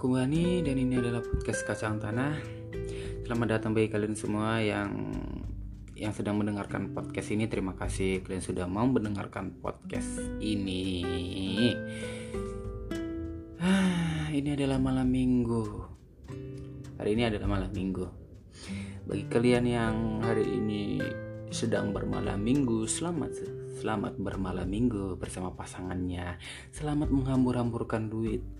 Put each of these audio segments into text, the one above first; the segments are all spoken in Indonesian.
aku Bani dan ini adalah podcast Kacang Tanah. Selamat datang bagi kalian semua yang yang sedang mendengarkan podcast ini. Terima kasih kalian sudah mau mendengarkan podcast ini. Ah, ini adalah malam minggu. Hari ini adalah malam minggu. Bagi kalian yang hari ini sedang bermalam minggu, selamat selamat bermalam minggu bersama pasangannya. Selamat menghambur-hamburkan duit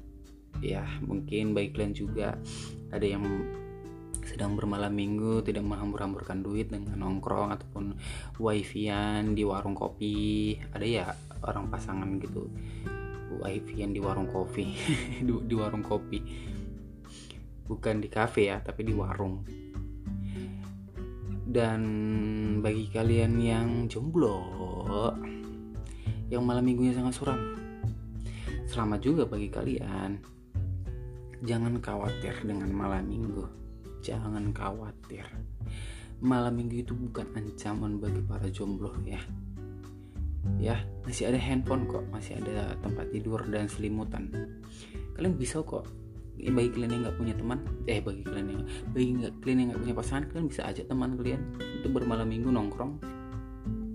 ya mungkin baik kalian juga. Ada yang sedang bermalam minggu tidak menghambur-hamburkan duit dengan nongkrong ataupun wifi-an di warung kopi. Ada ya orang pasangan gitu wifi-an di warung kopi di, di warung kopi. Bukan di kafe ya tapi di warung. Dan bagi kalian yang jomblo yang malam minggunya sangat suram selamat juga bagi kalian Jangan khawatir dengan malam minggu. Jangan khawatir. Malam minggu itu bukan ancaman bagi para jomblo ya. Ya, masih ada handphone kok, masih ada tempat tidur dan selimutan. Kalian bisa kok bagi kalian yang nggak punya teman eh bagi kalian yang bagi gak, kalian yang nggak punya pasangan kalian bisa ajak teman kalian untuk bermalam minggu nongkrong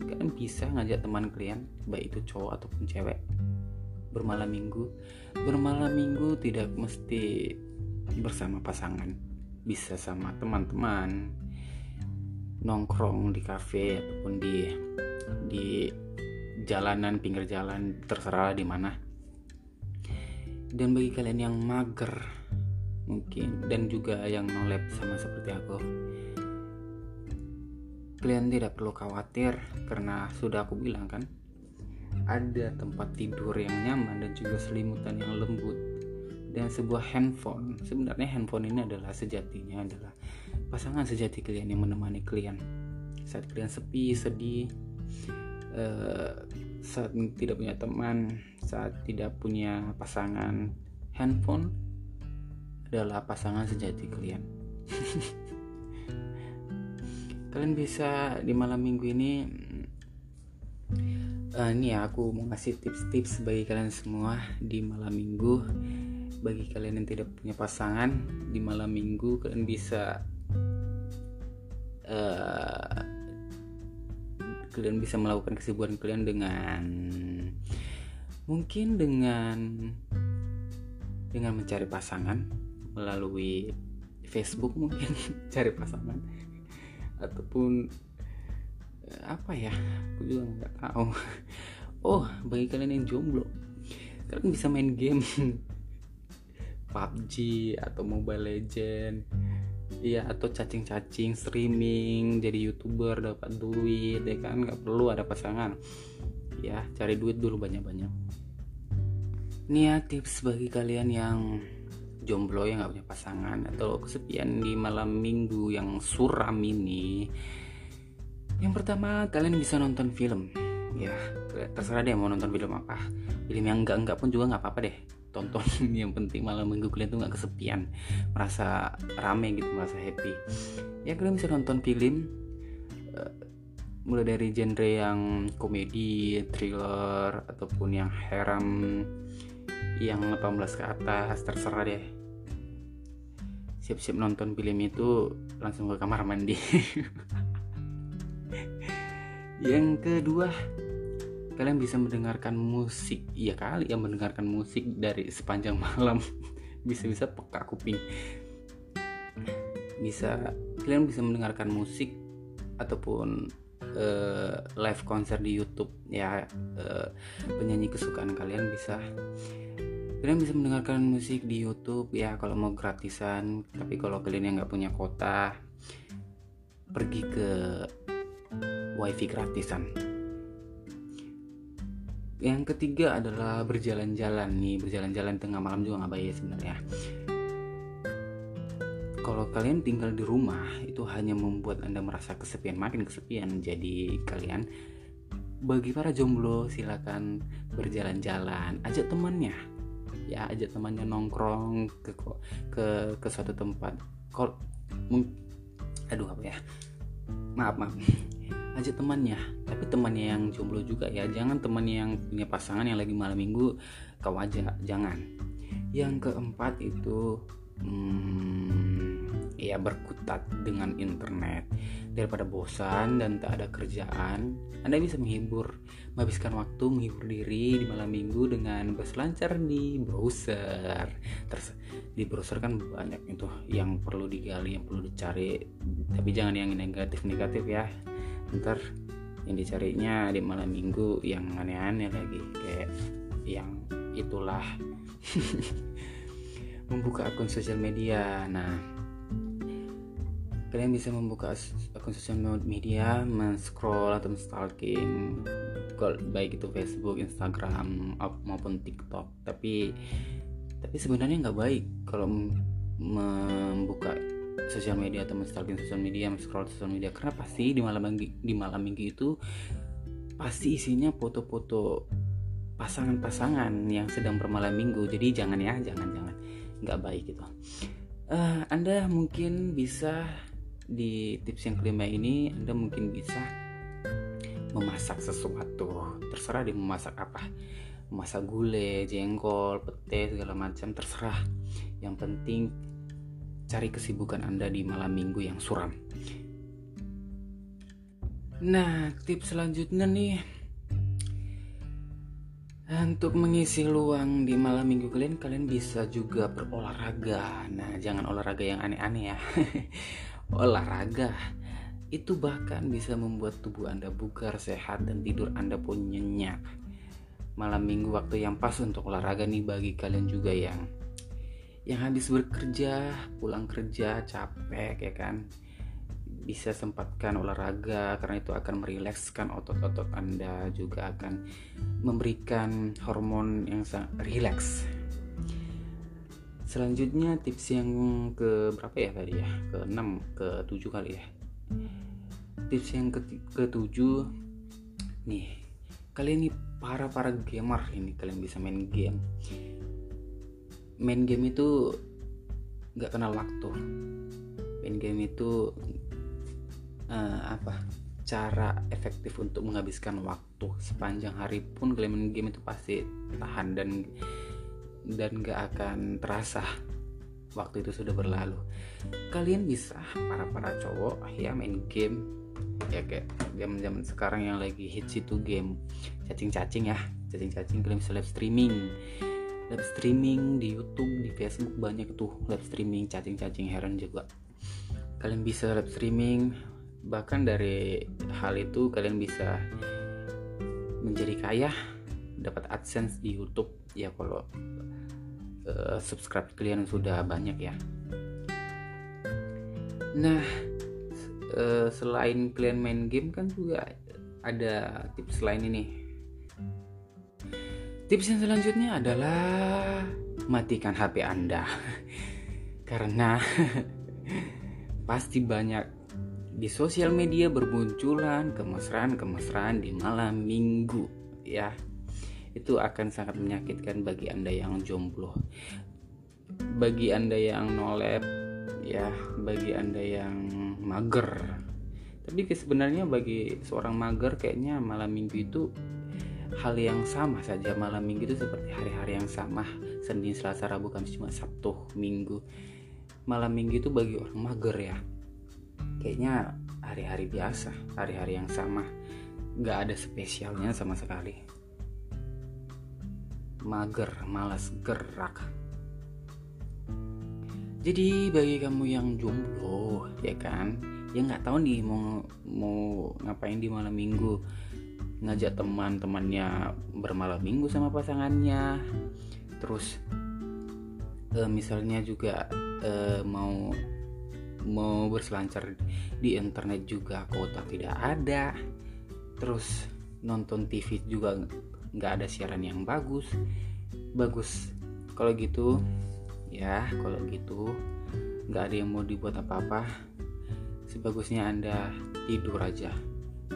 kalian bisa ngajak teman kalian baik itu cowok ataupun cewek bermalam minggu. Bermalam minggu tidak mesti bersama pasangan. Bisa sama teman-teman. Nongkrong di kafe ataupun di di jalanan pinggir jalan terserah di mana. Dan bagi kalian yang mager mungkin dan juga yang nolep sama seperti aku kalian tidak perlu khawatir karena sudah aku bilang kan ada tempat tidur yang nyaman dan juga selimutan yang lembut. Dan sebuah handphone. Sebenarnya handphone ini adalah sejatinya adalah pasangan sejati kalian yang menemani kalian. Saat kalian sepi sedih uh, saat tidak punya teman saat tidak punya pasangan handphone adalah pasangan sejati kalian. Kalian bisa di malam minggu ini uh, ini ya aku mau ngasih tips-tips bagi kalian semua di malam minggu. Bagi kalian yang tidak punya pasangan di malam minggu kalian bisa uh, kalian bisa melakukan kesibukan kalian dengan mungkin dengan dengan mencari pasangan melalui Facebook mungkin cari pasangan ataupun apa ya? Aku juga nggak tahu. Oh bagi kalian yang jomblo kalian bisa main game. PUBG atau Mobile Legend. Iya atau cacing-cacing streaming jadi youtuber dapat duit ya kan? Nggak perlu ada pasangan. Ya cari duit dulu banyak-banyak. Ini ya tips bagi kalian yang jomblo yang nggak punya pasangan atau kesepian di malam minggu yang suram ini yang pertama kalian bisa nonton film. Ya terserah deh mau nonton film apa. Film yang enggak enggak pun juga nggak apa-apa deh. Tonton yang penting malam minggu kalian tuh nggak kesepian. Merasa rame gitu merasa happy. Ya kalian bisa nonton film uh, mulai dari genre yang komedi thriller ataupun yang heram yang 18 ke atas terserah deh. Siap-siap nonton film itu langsung ke kamar mandi yang kedua kalian bisa mendengarkan musik. Ya kali ya mendengarkan musik dari sepanjang malam. Bisa-bisa peka kuping. Bisa kalian bisa mendengarkan musik ataupun uh, live konser di YouTube. Ya uh, penyanyi kesukaan kalian bisa. Kalian bisa mendengarkan musik di YouTube ya kalau mau gratisan. Tapi kalau kalian yang nggak punya kota pergi ke wifi gratisan. Yang ketiga adalah berjalan-jalan nih berjalan-jalan tengah malam juga nggak baik sebenarnya. Kalau kalian tinggal di rumah itu hanya membuat anda merasa kesepian makin kesepian. Jadi kalian bagi para jomblo silakan berjalan-jalan. Ajak temannya. Ya ajak temannya nongkrong ke ke ke suatu tempat. Kalau aduh apa ya? Maaf maaf ajak temannya tapi temannya yang jomblo juga ya. Jangan temannya yang punya pasangan yang lagi malam minggu kau aja jangan. Yang keempat itu hmm, ya berkutat dengan internet. Daripada bosan dan tak ada kerjaan anda bisa menghibur. Menghabiskan waktu menghibur diri di malam minggu dengan berselancar di browser. Terus di browser kan banyak itu yang perlu digali yang perlu dicari. Tapi jangan yang negatif negatif ya ntar yang dicarinya di malam minggu yang aneh-aneh lagi kayak yang itulah. Membuka akun sosial media. Nah kalian bisa membuka akun sosial media men-scroll atau stalking baik itu Facebook, Instagram maupun TikTok. Tapi tapi sebenarnya nggak baik kalau membuka sosial media atau men-stalking sosial media, men-scroll sosial media. Karena pasti di malam minggu di malam minggu itu pasti isinya foto-foto pasangan-pasangan yang sedang bermalam minggu. Jadi jangan ya jangan jangan. Nggak baik gitu. Uh, anda mungkin bisa di tips yang kelima ini anda mungkin bisa memasak sesuatu. Terserah di memasak apa. Memasak gulai jengkol pete segala macam terserah. Yang penting cari kesibukan anda di malam minggu yang suram nah tips selanjutnya nih untuk mengisi luang di malam minggu kalian, kalian bisa juga berolahraga. Nah, jangan olahraga yang aneh-aneh ya. olahraga itu bahkan bisa membuat tubuh Anda bugar, sehat, dan tidur Anda pun nyenyak. Malam minggu waktu yang pas untuk olahraga nih bagi kalian juga yang yang habis bekerja, pulang kerja capek ya kan bisa sempatkan olahraga karena itu akan merilekskan otot-otot Anda juga akan memberikan hormon yang sangat rileks. Selanjutnya tips yang ke berapa ya tadi ya? Ke 6, ke 7 kali ya. Tips yang ke, ke 7 nih. Kalian ini para para gamer ini kalian bisa main game. Main game itu nggak kenal waktu. Main game itu uh, apa cara efektif untuk menghabiskan waktu. Sepanjang hari pun kalian main game itu pasti tahan dan dan gak akan terasa waktu itu sudah berlalu. Kalian bisa para para cowok ya main game ya kayak zaman zaman sekarang yang lagi hits itu game cacing cacing ya. Cacing cacing kalian bisa live streaming live streaming di YouTube di Facebook banyak tuh live streaming cacing cacing heran juga. Kalian bisa live streaming bahkan dari hal itu kalian bisa menjadi kaya dapat adsense di YouTube. Ya kalau uh, subscribe kalian sudah banyak ya. Nah uh, selain kalian main game kan juga ada tips lain ini tips yang selanjutnya adalah matikan HP anda. Karena pasti banyak di sosial media bermunculan kemesraan-kemesraan di malam minggu ya. Itu akan sangat menyakitkan bagi anda yang jomblo bagi anda yang nolep ya bagi anda yang mager. Tapi sebenarnya bagi seorang mager kayaknya malam minggu itu hal yang sama saja malam minggu itu seperti hari-hari yang sama. Senin, Selasa, Rabu, Kamis, cuma Sabtu, Minggu. Malam minggu itu bagi orang mager ya. Kayaknya hari-hari biasa hari-hari yang sama. Nggak ada spesialnya sama sekali. Mager malas gerak. Jadi bagi kamu yang jomblo ya kan? Ya nggak tahu nih mau mau ngapain di malam minggu ngajak teman-temannya bermalam minggu sama pasangannya. Terus uh, misalnya juga uh, mau mau berselancar di internet juga kuota tidak ada. Terus nonton TV juga nggak ada siaran yang bagus. Bagus. Kalau gitu ya kalau gitu nggak ada yang mau dibuat apa-apa. Sebagusnya anda tidur aja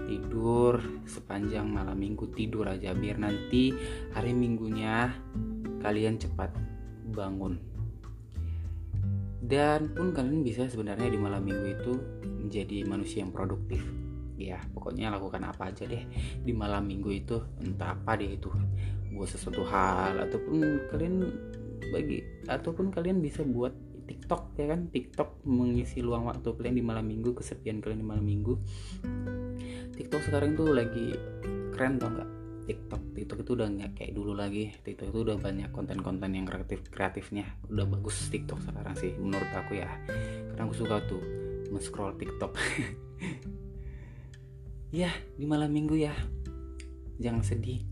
tidur sepanjang malam minggu tidur aja biar nanti hari minggunya kalian cepat bangun. Dan pun kalian bisa sebenarnya di malam minggu itu menjadi manusia yang produktif. Ya pokoknya lakukan apa aja deh di malam minggu itu entah apa deh itu buat sesuatu hal ataupun kalian bagi ataupun kalian bisa buat TikTok ya kan? TikTok mengisi luang waktu kalian di malam minggu kesepian kalian di malam minggu TikTok sekarang tuh lagi keren tau nggak? TikTok TikTok itu udah nggak kayak dulu lagi. TikTok itu udah banyak konten-konten yang kreatif kreatifnya. Udah bagus TikTok sekarang sih menurut aku ya. Karena aku suka tuh men-scroll TikTok. Ya di malam minggu ya. Jangan sedih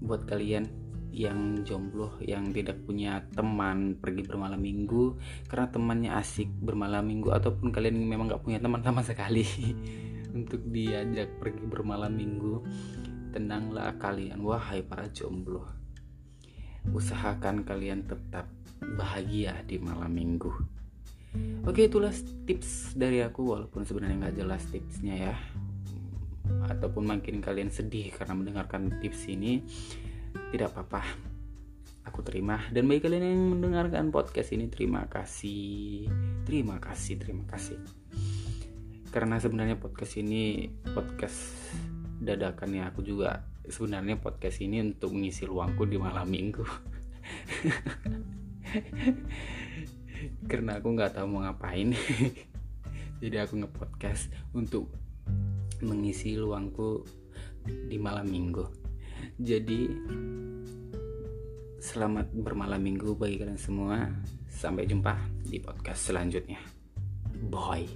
buat kalian yang jomblo yang tidak punya teman pergi bermalam minggu. Karena temannya asik bermalam minggu ataupun kalian memang nggak punya teman sama sekali. Untuk diajak pergi bermalam minggu tenanglah kalian. Wahai para jomblo usahakan kalian tetap bahagia di malam minggu. Oke itulah tips dari aku walaupun sebenarnya nggak jelas tipsnya ya. Ataupun makin kalian sedih karena mendengarkan tips ini tidak apa-apa. Aku terima. Dan bagi kalian yang mendengarkan podcast ini terima kasih. Terima kasih terima kasih. Karena sebenarnya podcast ini podcast dadakan ya aku juga. Sebenarnya podcast ini untuk mengisi luangku di malam minggu. Karena aku nggak tahu mau ngapain. Jadi aku ngepodcast untuk mengisi luangku di malam minggu jadi selamat bermalam minggu bagi kalian semua. Sampai jumpa di podcast selanjutnya. Bye.